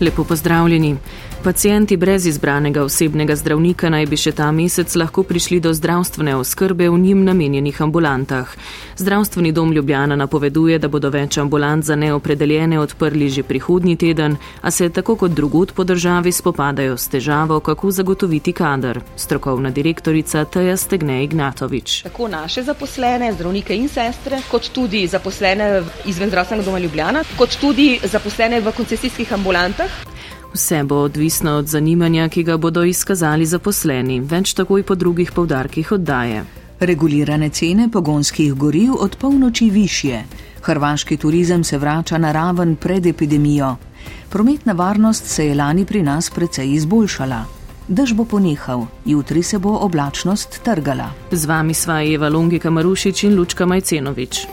Lepo pozdravljeni. Pacijenti brez izbranega osebnega zdravnika naj bi še ta mesec lahko prišli do zdravstvene oskrbe v njim namenjenih ambulantah. Zdravstveni dom Ljubljana napoveduje, da bodo več ambulant za neopredeljene odprli že prihodnji teden, a se tako kot drugot po državi spopadajo s težavo, kako zagotoviti kader. Strokovna direktorica Teja Stegne Ignatovič. Tako naše zaposlene, zdravnike in sestre, kot tudi zaposlene izven zdravstvenega doma Ljubljana, kot tudi zaposlene v koncesijskih ambulantah. Vse bo odvisno od zanimanja, ki ga bodo izkazali zaposleni, več takoj po drugih povdarkih oddaje. Regulirane cene pogonskih goriv od polnoči višje. Hrvaški turizem se vrača na raven pred epidemijo. Prometna varnost se je lani pri nas precej izboljšala. Dež bo ponehal, jutri se bo oblačnost trgala. Z vami sva Eva Longika Marušič in Lučka Majcenovič.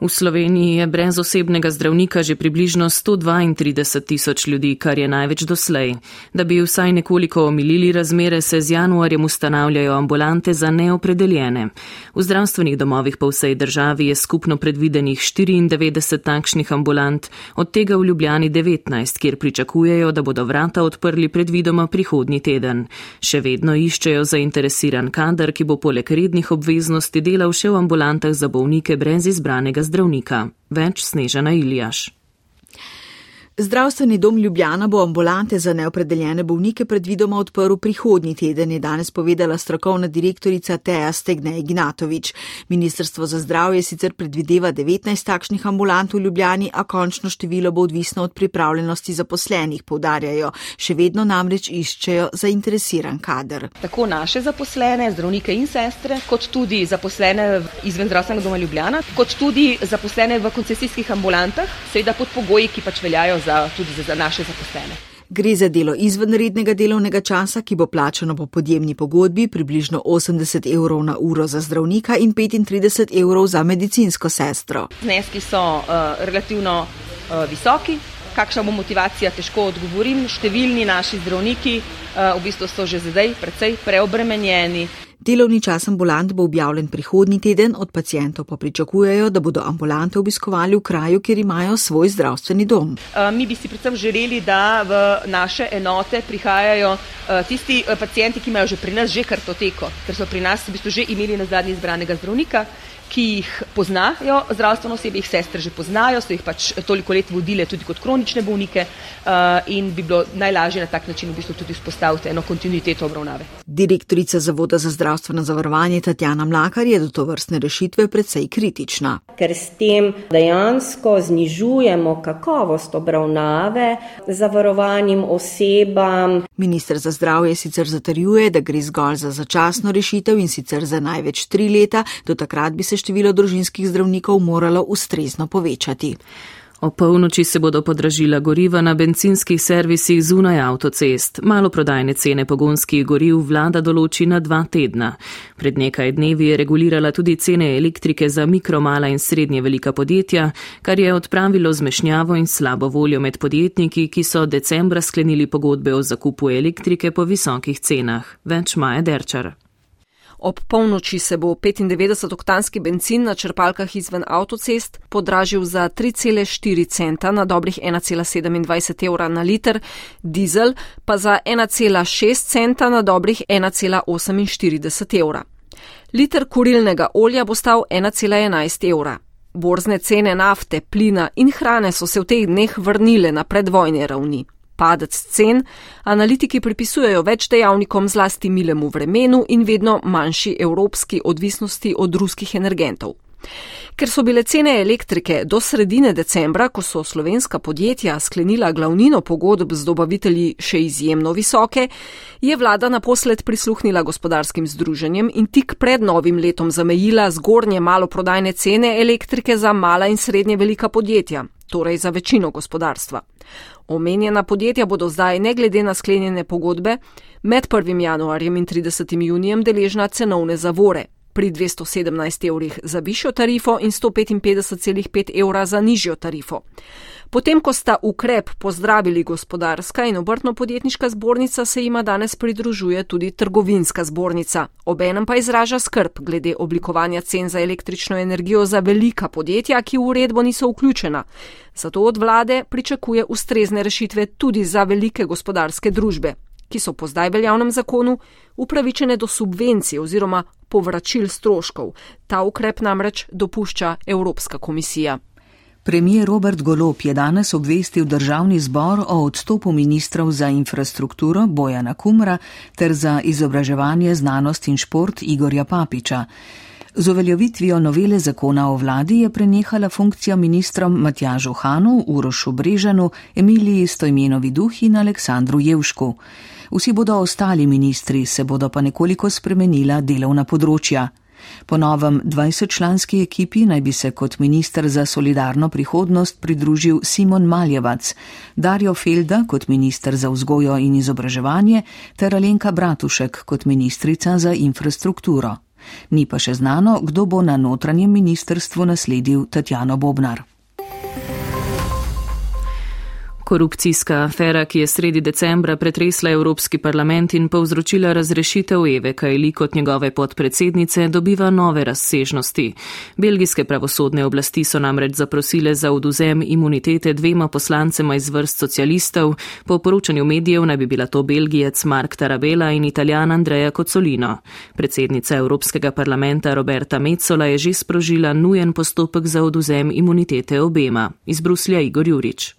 V Sloveniji je brez osebnega zdravnika že približno 132 tisoč ljudi, kar je največ doslej. Da bi vsaj nekoliko omilili razmere, se z januarjem ustanavljajo ambulante za neopredeljene. V zdravstvenih domovih po vsej državi je skupno predvidenih 94 takšnih ambulant, od tega v Ljubljani 19, kjer pričakujejo, da bodo vrata odprli predvidoma prihodnji teden. Še vedno iščejo zainteresiran kader, ki bo poleg rednih obveznosti delal še v ambulantah za bolnike brez izbranega zdravnika. Več Snežana Iljaš. Zdravstveni dom Ljubljana bo ambulante za neopredeljene bolnike predvidoma odprl prihodnji teden, je danes povedala strokovna direktorica Teja Stegne Ignatovič. Ministrstvo za zdravje sicer predvideva 19 takšnih ambulant v Ljubljani, a končno število bo odvisno od pripravljenosti zaposlenih, povdarjajo. Še vedno namreč iščejo zainteresiran kader. Tako naše zaposlene, zdravnike in sestre, kot tudi zaposlene izven zdravstvenega doma Ljubljana, kot tudi zaposlene v koncesijskih ambulantah, seveda pod pogoji, ki pač veljajo za, tudi za naše zaposlene. Gre za delo izvenrednega delovnega časa, ki bo plačano po podjemni pogodbi, približno 80 evrov na uro za zdravnika in 35 evrov za medicinsko sestro. Zneski so uh, relativno uh, visoki. Kakšna bo motivacija, težko odgovorim. Številni naši zdravniki uh, v bistvu so že zdaj precej preobremenjeni. Delovni čas ambulant bo objavljen prihodnji teden, od pacijentov pa pričakujejo, da bodo ambulante obiskovali v kraju, kjer imajo svoj zdravstveni dom. Mi bi si predvsem želeli, da v naše enote prihajajo tisti pacijenti, ki imajo že pri nas že kartoteko, ker so pri nas v bistvu že imeli na zadnji izbranega zdravnika ki jih poznajo, zdravstveno osebje, jih sestre že poznajo, so jih pač toliko let vodile tudi kot kronične bolnike uh, in bi bilo najlažje na tak način v bistvu tudi vzpostaviti eno kontinuiteto obravnave. Direktorica Zavoda za zdravstveno zavarovanje Tatjana Mlakar je do to vrstne rešitve predvsej kritična. Ker s tem dejansko znižujemo kakovost obravnave zavarovanim osebam. Ministr za zdravje sicer zatrjuje, da gre zgolj za začasno rešitev in sicer za največ tri leta, do takrat bi se število družinskih zdravnikov moralo ustrezno povečati. O polnoči se bodo podražila goriva na bencinskih servisih zunaj avtocest. Maloprodajne cene pogonskih goriv vlada določi na dva tedna. Pred nekaj dnevi je regulirala tudi cene elektrike za mikro, mala in srednje velika podjetja, kar je odpravilo zmešnjavo in slabo voljo med podjetniki, ki so decembra sklenili pogodbe o zakupu elektrike po visokih cenah. Več Maja Derčar. Ob polnoči se bo 95-oktanski benzin na črpalkah izven avtocest podražil za 3,4 centa na dobrih 1,27 evra na liter, dizel pa za 1,6 centa na dobrih 1,48 evra. Liter kurilnega olja bo stal 1,11 evra. Borzne cene nafte, plina in hrane so se v teh dneh vrnile na predvojne ravni padec cen, analitiki pripisujejo več dejavnikom zlasti milemu vremenu in vedno manjši evropski odvisnosti od ruskih energentov. Ker so bile cene elektrike do sredine decembra, ko so slovenska podjetja sklenila glavnino pogodb z dobavitelji še izjemno visoke, je vlada naposled prisluhnila gospodarskim združenjem in tik pred novim letom zamejila zgornje maloprodajne cene elektrike za mala in srednje velika podjetja, torej za večino gospodarstva. Omenjena podjetja bodo zdaj, ne glede na sklenjene pogodbe, med 1. januarjem in 30. junijem deležna cenovne zavore. pri 217 evrih za višjo tarifo in 155,5 evra za nižjo tarifo. Potem, ko sta ukrep pozdravili gospodarska in obrtno-podjetniška zbornica, se jima danes pridružuje tudi trgovinska zbornica. Obenem pa izraža skrb glede oblikovanja cen za električno energijo za velika podjetja, ki v uredbo niso vključena. Zato od vlade pričakuje ustrezne rešitve tudi za velike gospodarske družbe, ki so po zdaj veljavnem zakonu upravičene do subvencij oziroma povračil stroškov. Ta ukrep namreč dopušča Evropska komisija. Premijer Robert Golop je danes obvestil državni zbor o odstopu ministrov za infrastrukturo Bojana Kumra ter za izobraževanje, znanost in šport Igorja Papiča. Z uveljavitvijo novele zakona o vladi je prenehala funkcija ministrom Matjažu Hanu, Urošu Brežanu, Emiliji Stojmenovi Duh in Aleksandru Jevšku. Vsi bodo ostali ministri, se bodo pa nekoliko spremenila delovna področja. Po novem 20-članski ekipi naj bi se kot minister za solidarno prihodnost pridružil Simon Maljevac, Darjo Felda kot minister za vzgojo in izobraževanje ter Alenka Bratušek kot ministrica za infrastrukturo. Ni pa še znano, kdo bo na notranjem ministrstvu nasledil Tatjano Bobnar. Korupcijska afera, ki je sredi decembra pretresla Evropski parlament in povzročila razrešitev Eve Kajli kot njegove podpredsednice, dobiva nove razsežnosti. Belgijske pravosodne oblasti so namreč zaprosile za oduzem imunitete dvema poslancema iz vrst socialistov. Po poročanju medijev naj bi bila to belgijec Mark Tarabela in italijan Andreja Kocolino. Predsednica Evropskega parlamenta Roberta Mecola je že sprožila nujen postopek za oduzem imunitete obema. Iz Bruslja Igor Jurič.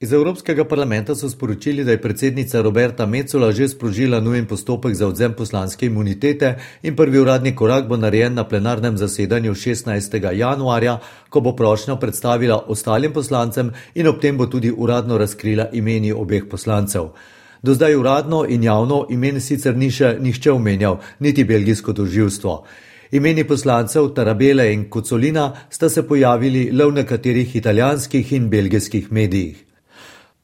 Iz Evropskega parlamenta so sporočili, da je predsednica Roberta Mecola že sprožila nujen postopek za odzem poslanske imunitete in prvi uradni korak bo narejen na plenarnem zasedanju 16. januarja, ko bo prošnjo predstavila ostalim poslancem in ob tem bo tudi uradno razkrila imeni obeh poslancev. Do zdaj uradno in javno imen sicer ni še nihče omenjal, niti belgijsko doživstvo. Imeni poslancev Tarabele in Kocolina sta se pojavili le v nekaterih italijanskih in belgijskih medijih.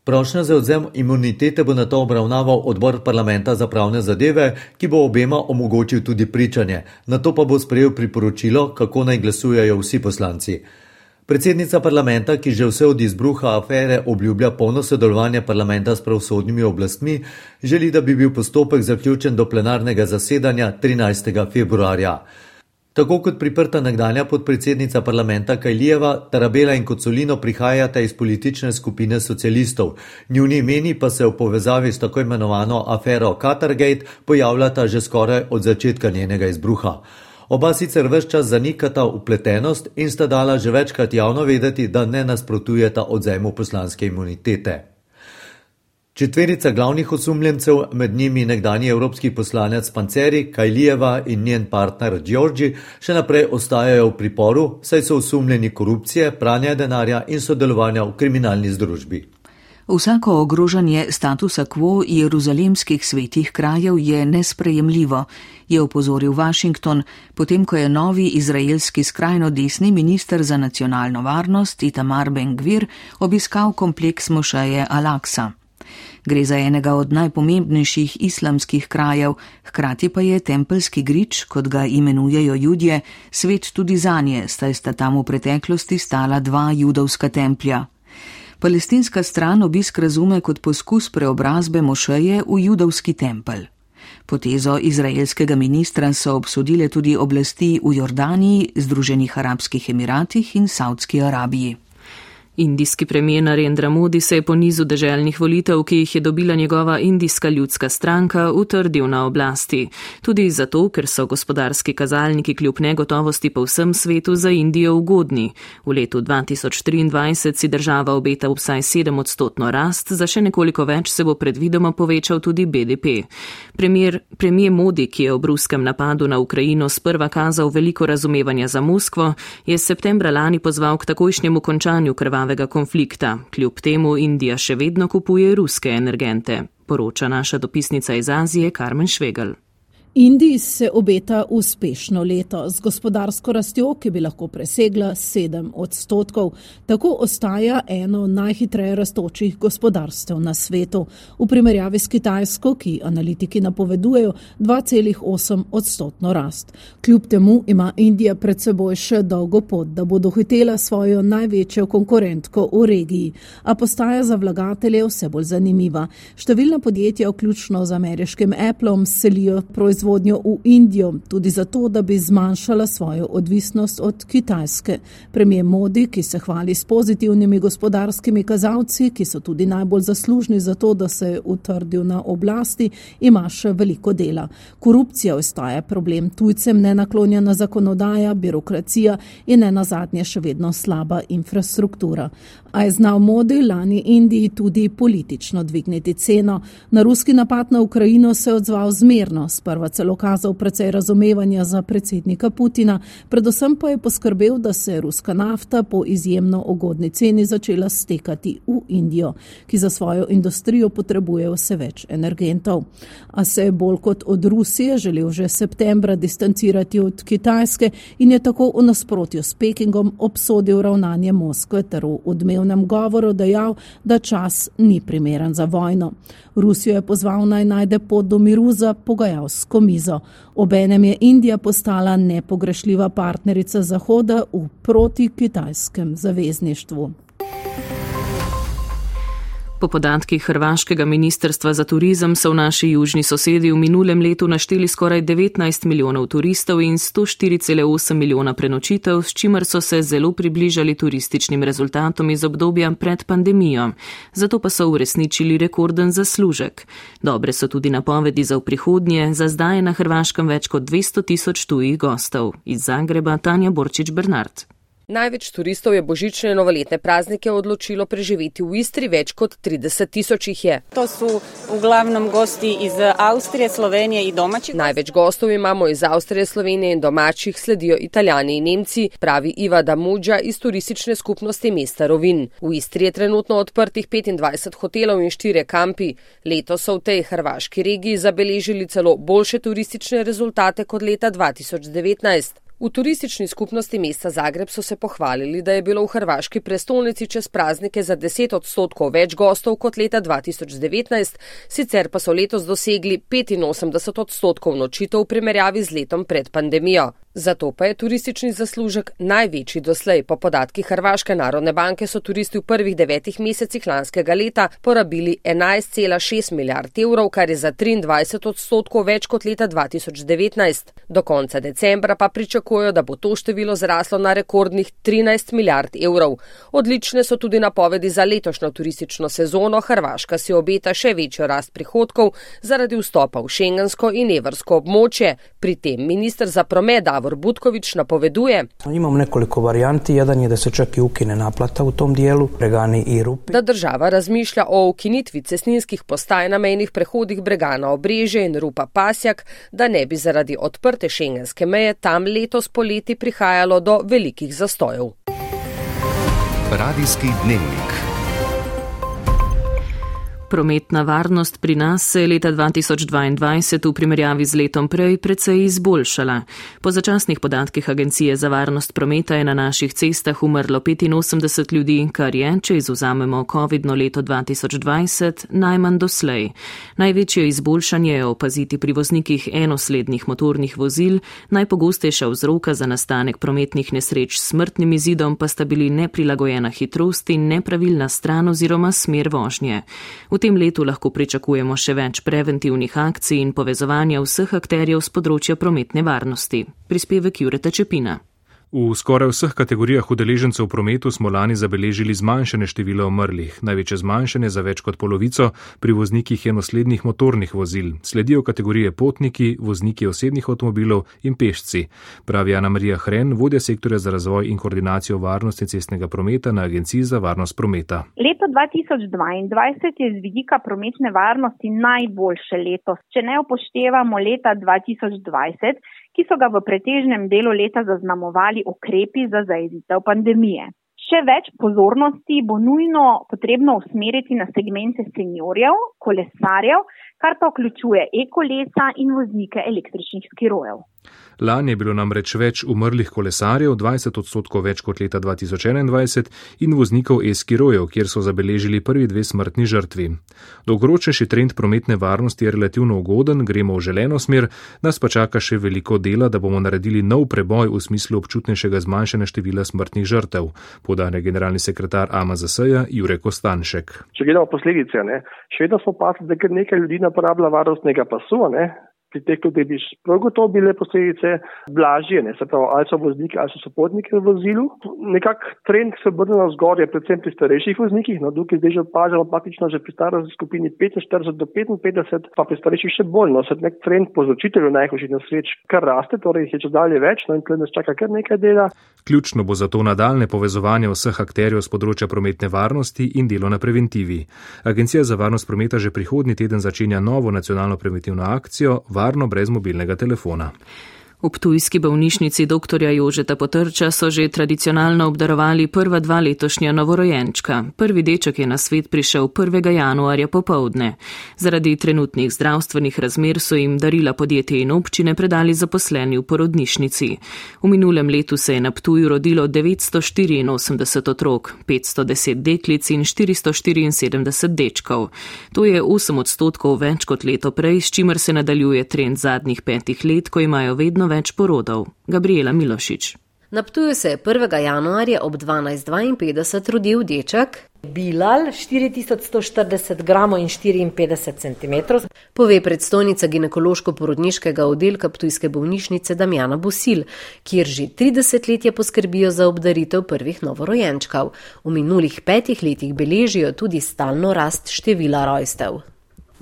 Prošnja za odzem imunitete bo na to obravnaval odbor parlamenta za pravne zadeve, ki bo obema omogočil tudi pričanje, na to pa bo sprejel priporočilo, kako naj glasujejo vsi poslanci. Predsednica parlamenta, ki že vse od izbruha afere obljublja polno sodelovanje parlamenta s pravosodnimi oblastmi, želi, da bi bil postopek zaključen do plenarnega zasedanja 13. februarja. Tako kot priprta nekdanja podpredsednica parlamenta Kajlijeva, Tarabela in Kocolino prihajata iz politične skupine socialistov. Njuni imeni pa se v povezavi s tako imenovano afero Qatargate pojavljata že skoraj od začetka njenega izbruha. Oba sicer vse čas zanikata upletenost in sta dala že večkrat javno vedeti, da ne nasprotujeta odzemu poslanske imunitete. Četverica glavnih osumljencev, med njimi nekdani evropski poslanec Panceri, Kajlijeva in njen partner Đorđi, še naprej ostajajo v priporu, saj so osumljeni korupcije, pranja denarja in sodelovanja v kriminalni združbi. Vsako ogrožanje statusa quo jeruzalemskih svetih krajev je nesprejemljivo, je opozoril Washington, potem ko je novi izraelski skrajno desni minister za nacionalno varnost Itamar Ben-Gvir obiskal kompleks Mošeje Al-Aqsa. Gre za enega od najpomembnejših islamskih krajev, hkrati pa je tempelski grič, kot ga imenujejo ljudje, svet tudi za nje, saj sta tam v preteklosti stala dva judovska templja. Palestinska stran obisk razume kot poskus preobrazbe mošeje v judovski tempelj. Potezo izraelskega ministra so obsodile tudi oblasti v Jordaniji, Združenih arabskih emiratih in Saudski Arabiji. Indijski premijer Narendra Modi se je po nizu deželnih volitev, ki jih je dobila njegova indijska ljudska stranka, utrdil na oblasti. Tudi zato, ker so gospodarski kazalniki kljub negotovosti po vsem svetu za Indijo ugodni. V letu 2023 si država obeta vsaj 7 odstotno rast, za še nekoliko več se bo predvidoma povečal tudi BDP. Premier, premier Modi, ki je ob ruskem napadu na Ukrajino sprva kazal veliko razumevanja za Moskvo, je septembra lani pozval k takojšnjemu končanju krvavega krvavega konflikta. Kljub temu Indija še vedno kupuje ruske energente, poroča naša dopisnica iz Azije Karmen Švegel. Indiji se obeta uspešno leto z gospodarsko rastjo, ki bi lahko presegla 7 odstotkov. Tako ostaja eno najhitreje rastočih gospodarstev na svetu. V primerjavi s Kitajsko, ki analitiki napovedujejo 2,8 odstotno rast. Kljub temu ima Indija pred seboj še dolgo pot, da bo dohitela svojo največjo konkurentko v regiji, a postaja za vlagatelje vse bolj zanimiva. Številna podjetja, vključno z ameriškim Appleom, selijo proizvodnjo proizvodnjo v Indijo, tudi zato, da bi zmanjšala svojo odvisnost od Kitajske. Premijer Modi, ki se hvali s pozitivnimi gospodarskimi kazalci, ki so tudi najbolj zaslužni za to, da se je utrdil na oblasti, ima še veliko dela. Korupcija ostaja problem, tujcem nenaklonjena zakonodaja, birokracija in ne nazadnje še vedno slaba infrastruktura. A je znal Modi lani Indiji tudi politično dvigniti ceno. Na ruski napad na Ukrajino se je odzval zmerno, sprva celo kazal precej razumevanja za predsednika Putina, predvsem pa je poskrbel, da se je ruska nafta po izjemno ugodni ceni začela stekati v Indijo, ki za svojo industrijo potrebuje vse več energentov. A se je bolj kot od Rusije želel že septembra distancirati od Kitajske in je tako v nasprotju s Pekingom obsodil ravnanje Moskve ter v odmevnem govoru dejal, da čas ni primeren za vojno. Rusijo je pozval naj najde pot do miru za pogajalsko mizo. Obenem je Indija postala nepogrešljiva partnerica Zahoda v protikitajskem zavezništvu. Po podatkih Hrvaškega ministrstva za turizem so v naši južni sosedi v minulem letu našteli skoraj 19 milijonov turistov in 104,8 milijona prenočitev, s čimer so se zelo približali turističnim rezultatom iz obdobja pred pandemijo. Zato pa so uresničili rekorden zaslužek. Dobre so tudi napovedi za v prihodnje, za zdaj je na Hrvaškem več kot 200 tisoč tujih gostov. Iz Zagreba Tanja Borčič Bernard. Največ turistov je božične in novoletne praznike odločilo preživeti v Istri, več kot 30 tisoč jih je. To so v glavnem gosti iz Avstrije, Slovenije in domačih. Največ gostov imamo iz Avstrije, Slovenije in domačih, sledijo Italijani in Nemci, pravi Iva Damuđa iz turistične skupnosti mesta Rovin. V Istri je trenutno odprtih 25 hotelov in 4 kampi. Leto so v tej hrvaški regiji zabeležili celo boljše turistične rezultate kot leta 2019. V turistični skupnosti mesta Zagreb so se pohvalili, da je bilo v hrvaški prestolnici čez praznike za 10 odstotkov več gostov kot leta 2019, sicer pa so letos dosegli 85 odstotkov nočitev v primerjavi z letom pred pandemijo. Zato pa je turistični zaslužek največji doslej. Po podatkih Hrvaške narodne banke so turisti v prvih devetih mesecih lanskega leta porabili 11,6 milijard evrov, kar je za 23 odstotkov več kot leta 2019. Do konca decembra pa pričakujejo, da bo to število zraslo na rekordnih 13 milijard evrov. Odlične so tudi napovedi za letošnjo turistično sezono. Hrvaška si obeta še večjo rast prihodkov zaradi vstopa v šengensko in evrsko območje. Pri tem ministr za promet Davor Butković napoveduje. Imamo nekoliko varijanti, jedan je da se čak i ukine naplata u tom dijelu, pregani i rupi. Da država razmišlja o ukinitvi cestninskih postaj na mejnih prehodih Bregana Obreže in Rupa Pasjak, da ne bi zaradi odprte šengenske meje tam letos poleti prihajalo do velikih zastojev. Radijski dnevnik. Prometna varnost pri nas se je leta 2022 v primerjavi z letom prej precej izboljšala. Po začasnih podatkih Agencije za varnost prometa je na naših cestah umrlo 85 ljudi, kar je, če izuzamemo COVID-no leto 2020, najmanj doslej. Največje izboljšanje je opaziti pri voznikih enoslednih motornih vozil, najpogostejša vzroka za nastanek prometnih nesreč s smrtnim izidom pa sta bili neprilagojena hitrost in nepravilna stran oziroma smer vožnje. V tem letu lahko pričakujemo še več preventivnih akcij in povezovanja vseh akterjev z področja prometne varnosti. Prispevek Jureta Čepina. V skoraj vseh kategorijah udeležencev v prometu smo lani zabeležili zmanjšanje števila umrlih, največje zmanjšanje za več kot polovico pri voznikih enoslednih motornih vozil. Sledijo kategorije potniki, vozniki osebnih avtomobilov in pešci, pravi Ana Marija Hren, vodja sektorja za razvoj in koordinacijo varnosti cestnega prometa na Agenciji za varnost prometa. Leto 2022 je z vidika prometne varnosti najboljše leto, če ne upoštevamo leta 2020 ki so ga v pretežnem delu leta zaznamovali ukrepi za zaezitev pandemije. Še več pozornosti bo nujno potrebno usmeriti na segmente seniorjev, kolesarjev, kar pa vključuje ekolesa in voznike električnih skirojev. Lani je bilo namreč več umrlih kolesarjev, 20 odstotkov več kot leta 2021 in voznikov eskirojev, kjer so zabeležili prvi dve smrtni žrtvi. Dolgoročnejši trend prometne varnosti je relativno ugoden, gremo v želeno smer, nas pa čaka še veliko dela, da bomo naredili nov preboj v smislu občutnejšega zmanjšanja števila smrtnih žrtev, podane generalni sekretar AMZS-ja Jure Kostanšek. Če gledamo posledice, ne, še vedno smo opazili, da nekaj ljudi ne uporablja varnostnega pasu, ne, pri teh ljudeh bi prav gotovo bile posledice blažje, ne se pravi, ali so vozniki ali so sopotniki v vozilu. Nekak trend se obrne na zgorje, predvsem pri starejših voznikih, no tukaj zdaj že opažamo praktično že pri starosti skupini 45 do 55, pa pri starejših še bolj, no se nek trend povzročiteljev najhujših nesreč kar raste, torej jih je če dalje več, no in tukaj nas čaka kar nekaj dela. Ključno bo zato nadaljne povezovanje vseh akterjev z področja prometne varnosti in delo na preventivi. Agencija za varnost prometa že prihodnji teden začenja novo nacionalno preventivno akcijo varno brez mobilnega telefona. V Ptujski bolnišnici dr. Jožeta Potrča so že tradicionalno obdarovali prva dva letošnja novorojenčka. Prvi deček je na svet prišel 1. januarja popovdne. Zaradi trenutnih zdravstvenih razmer so jim darila podjetje in občine predali zaposleni v porodnišnici. V minulem letu se je na Ptuju rodilo 984 otrok, 510 deklic in 474 dečkov. To je 8 odstotkov več kot leto prej, s čimer se nadaljuje trend zadnjih petih let, ko imajo vedno več porodov. Gabriela Milošič. Na Ptuju se je 1. januarja ob 12.52 rodil deček Bilal 4140 gramov in 54 cm, pove predstojnica ginekološko-porodniškega oddelka Ptujske bolnišnice Damjana Bosil, kjer že 30 let je poskrbijo za obdaritev prvih novorojenčkov. V minulih petih letih beležijo tudi stalno rast števila rojstev.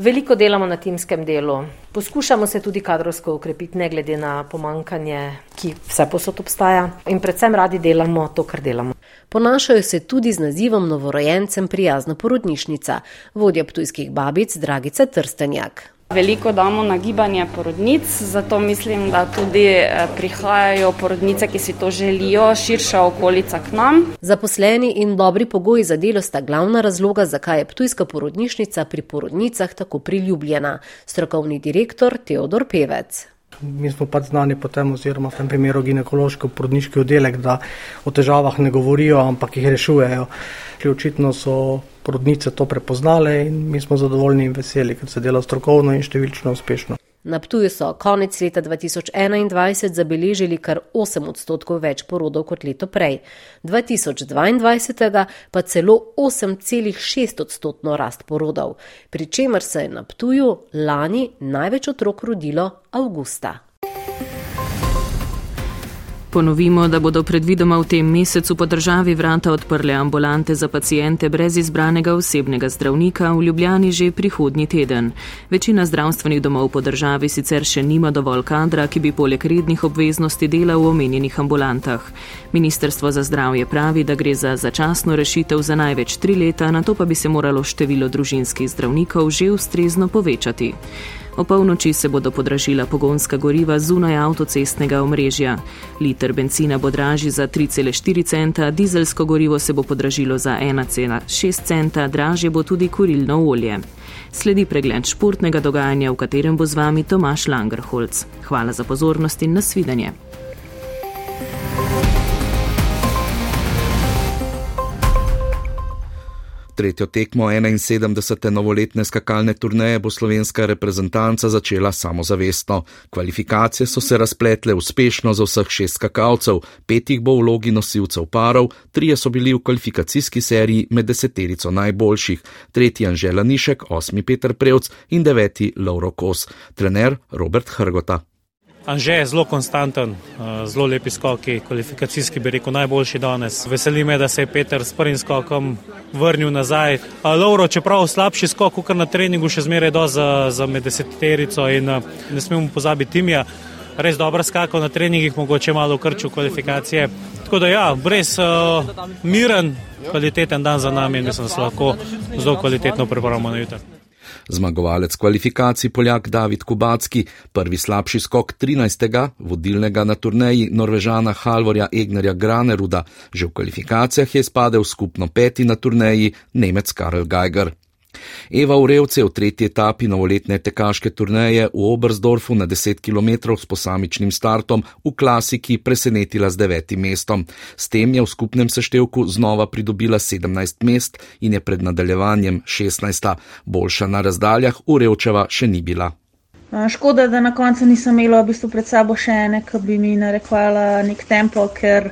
Veliko delamo na timskem delu. Poskušamo se tudi kadrovsko ukrepiti, ne glede na pomankanje, ki vse posod obstaja. In predvsem radi delamo to, kar delamo. Ponašajo se tudi z nazivom novorojencem prijazna porodnišnica, vodja ptujskih babic Dragica Trstenjak. Veliko damo na gibanje porodnic, zato mislim, da tudi eh, prihajajo porodnice, ki si to želijo, širša okolica k nam. Zaposleni in dobri pogoji za delo sta glavna razloga, zakaj je Ptujska porodnišnica pri porodnicah tako priljubljena. Strokovni direktor Teodor Pevec. Mi smo pač znani po tem, oziroma v tem primeru ginekološko-porodniški oddelek, da o težavah ne govorijo, ampak jih rešujejo. Očitno so porodnice to prepoznale in mi smo zadovoljni in veseli, ker se dela strokovno in številčno uspešno. Na Ptuju so konec leta 2021 zabeležili kar 8 odstotkov več porodov kot leto prej, 2022 pa celo 8,6 odstotno rast porodov, pri čemer se je na Ptuju lani največ otrok rodilo avgusta. Ponovimo, da bodo predvidoma v tem mesecu po državi vrata odprle ambulante za pacijente brez izbranega osebnega zdravnika v Ljubljani že prihodnji teden. Večina zdravstvenih domov po državi sicer še nima dovolj kadra, ki bi poleg rednih obveznosti delal v omenjenih ambulantah. Ministrstvo za zdravje pravi, da gre za začasno rešitev za največ tri leta, na to pa bi se moralo število družinskih zdravnikov že ustrezno povečati. O polnoči se bodo podražila pogonska goriva zunaj avtocestnega omrežja. Liter benzina bo dražji za 3,4 centa, dizelsko gorivo se bo podražilo za 1,6 centa, dražje bo tudi kurilno olje. Sledi pregled športnega dogajanja, v katerem bo z vami Tomaš Langerholz. Hvala za pozornost in nasvidenje. Tretjo tekmo 71. novoletne skakalne turneje bo slovenska reprezentanca začela samozavestno. Kvalifikacije so se razpletle uspešno za vseh šest skakalcev, petih bo v vlogi nosilcev parov, trije so bili v kvalifikacijski seriji med deseterico najboljših, tretji Anžela Nišek, osmi Petr Prevc in deveti Lauro Kos, trener Robert Hrgota. Anže je zelo konstanten, eh, zelo lepi skoki, kvalifikacijski bi rekel najboljši danes. Veseli me, da se je Peter s prvim skokom vrnil nazaj. Lauro, čeprav slabši skok, kar na treningu še zmeraj do za, za med deseterico in eh, ne smemo pozabiti timija. Res dobro skakal na treningih, mogoče malo krčil kvalifikacije. Tako da ja, brez uh, miren, kvaliteten dan za nami in mislim, da se lahko zelo kvalitetno pripravimo na jutro. Zmagovalec kvalifikacij Poljak David Kubacki, prvi slabši skok 13. vodilnega na turneji Norvežana Halvorja Egnerja Graneruda, že v kvalifikacijah je spadel skupno peti na turneji Nemec Karel Geiger. Eva Urevce je v tretji etapi novoletne tekaške turneje v Obersdorfu na 10 km s posamičnim startom v klasiki presenetila z devetim mestom. S tem je v skupnem seštevku znova pridobila 17 mest in je pred nadaljevanjem 16. Boljša na razdaljah Urevčeva še ni bila. Škoda, da na koncu nisem imela v bistvu pred sabo še ene, ki bi mi narekovala nek tempo, ker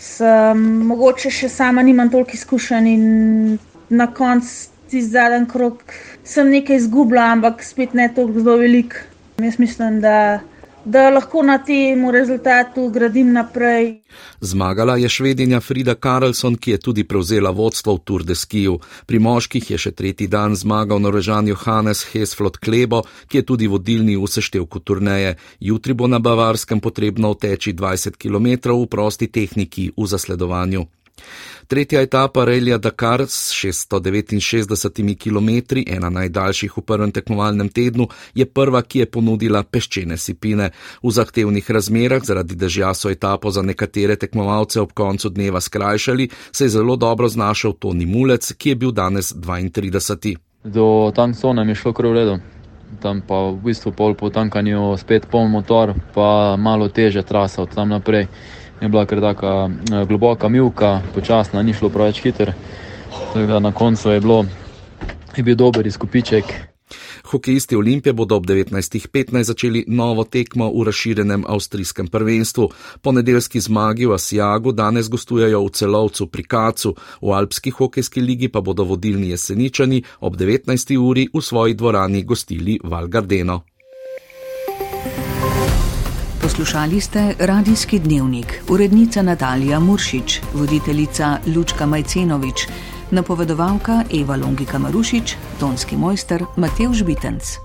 sem mogoče še sama nimam toliko izkušenj in na koncu tisti zadnji krok sem nekaj izgubila, ampak spet ne tako zelo velik. Jaz mislim, da, da lahko na tem rezultatu gradim naprej. Zmagala je švedinja Frida Karlsson, ki je tudi prevzela vodstvo v Tour de Skiju. Pri moških je še tretji dan zmagal norožan Johannes Hesflot Klebo, ki je tudi vodilni v seštevku turneje. Jutri bo na Bavarskem potrebno teči 20 km v prosti tehniki v zasledovanju. Tretja etapa Relja Dakar s 669 km, ena najdaljših v prvem tekmovalnem tednu, je prva, ki je ponudila peščene sipine. V zahtevnih razmerah zaradi dežja so etapo za nekatere tekmovalce ob koncu dneva skrajšali, se je zelo dobro znašel Toni Mulec, ki je bil danes 32. Do tankcona mi je šlo kar v redu. Tam pa v bistvu pol po tankanju spet poln motor, pa malo teže trasa od tam naprej je bila kar tako eh, globoka, milka, počasna, ni šlo preveč hiter. Na koncu je, bilo, je bil dober izkupiček. Hokejisti Olimpije bodo ob 19.15 začeli novo tekmo v razširjenem avstrijskem prvenstvu. Po nedeljski zmagi v Asijagu danes gostujejo v celovcu pri Kacu, v Alpski hokejski ligi pa bodo vodilni jeseničani ob 19. uri v svoji dvorani gostili Valgardeno. Poslušali ste radijski dnevnik, urednica Natalija Muršič, voditeljica Lučka Majcenovič, napovedovalka Eva Longika Marušič, tonski mojster Matej Žbitenc.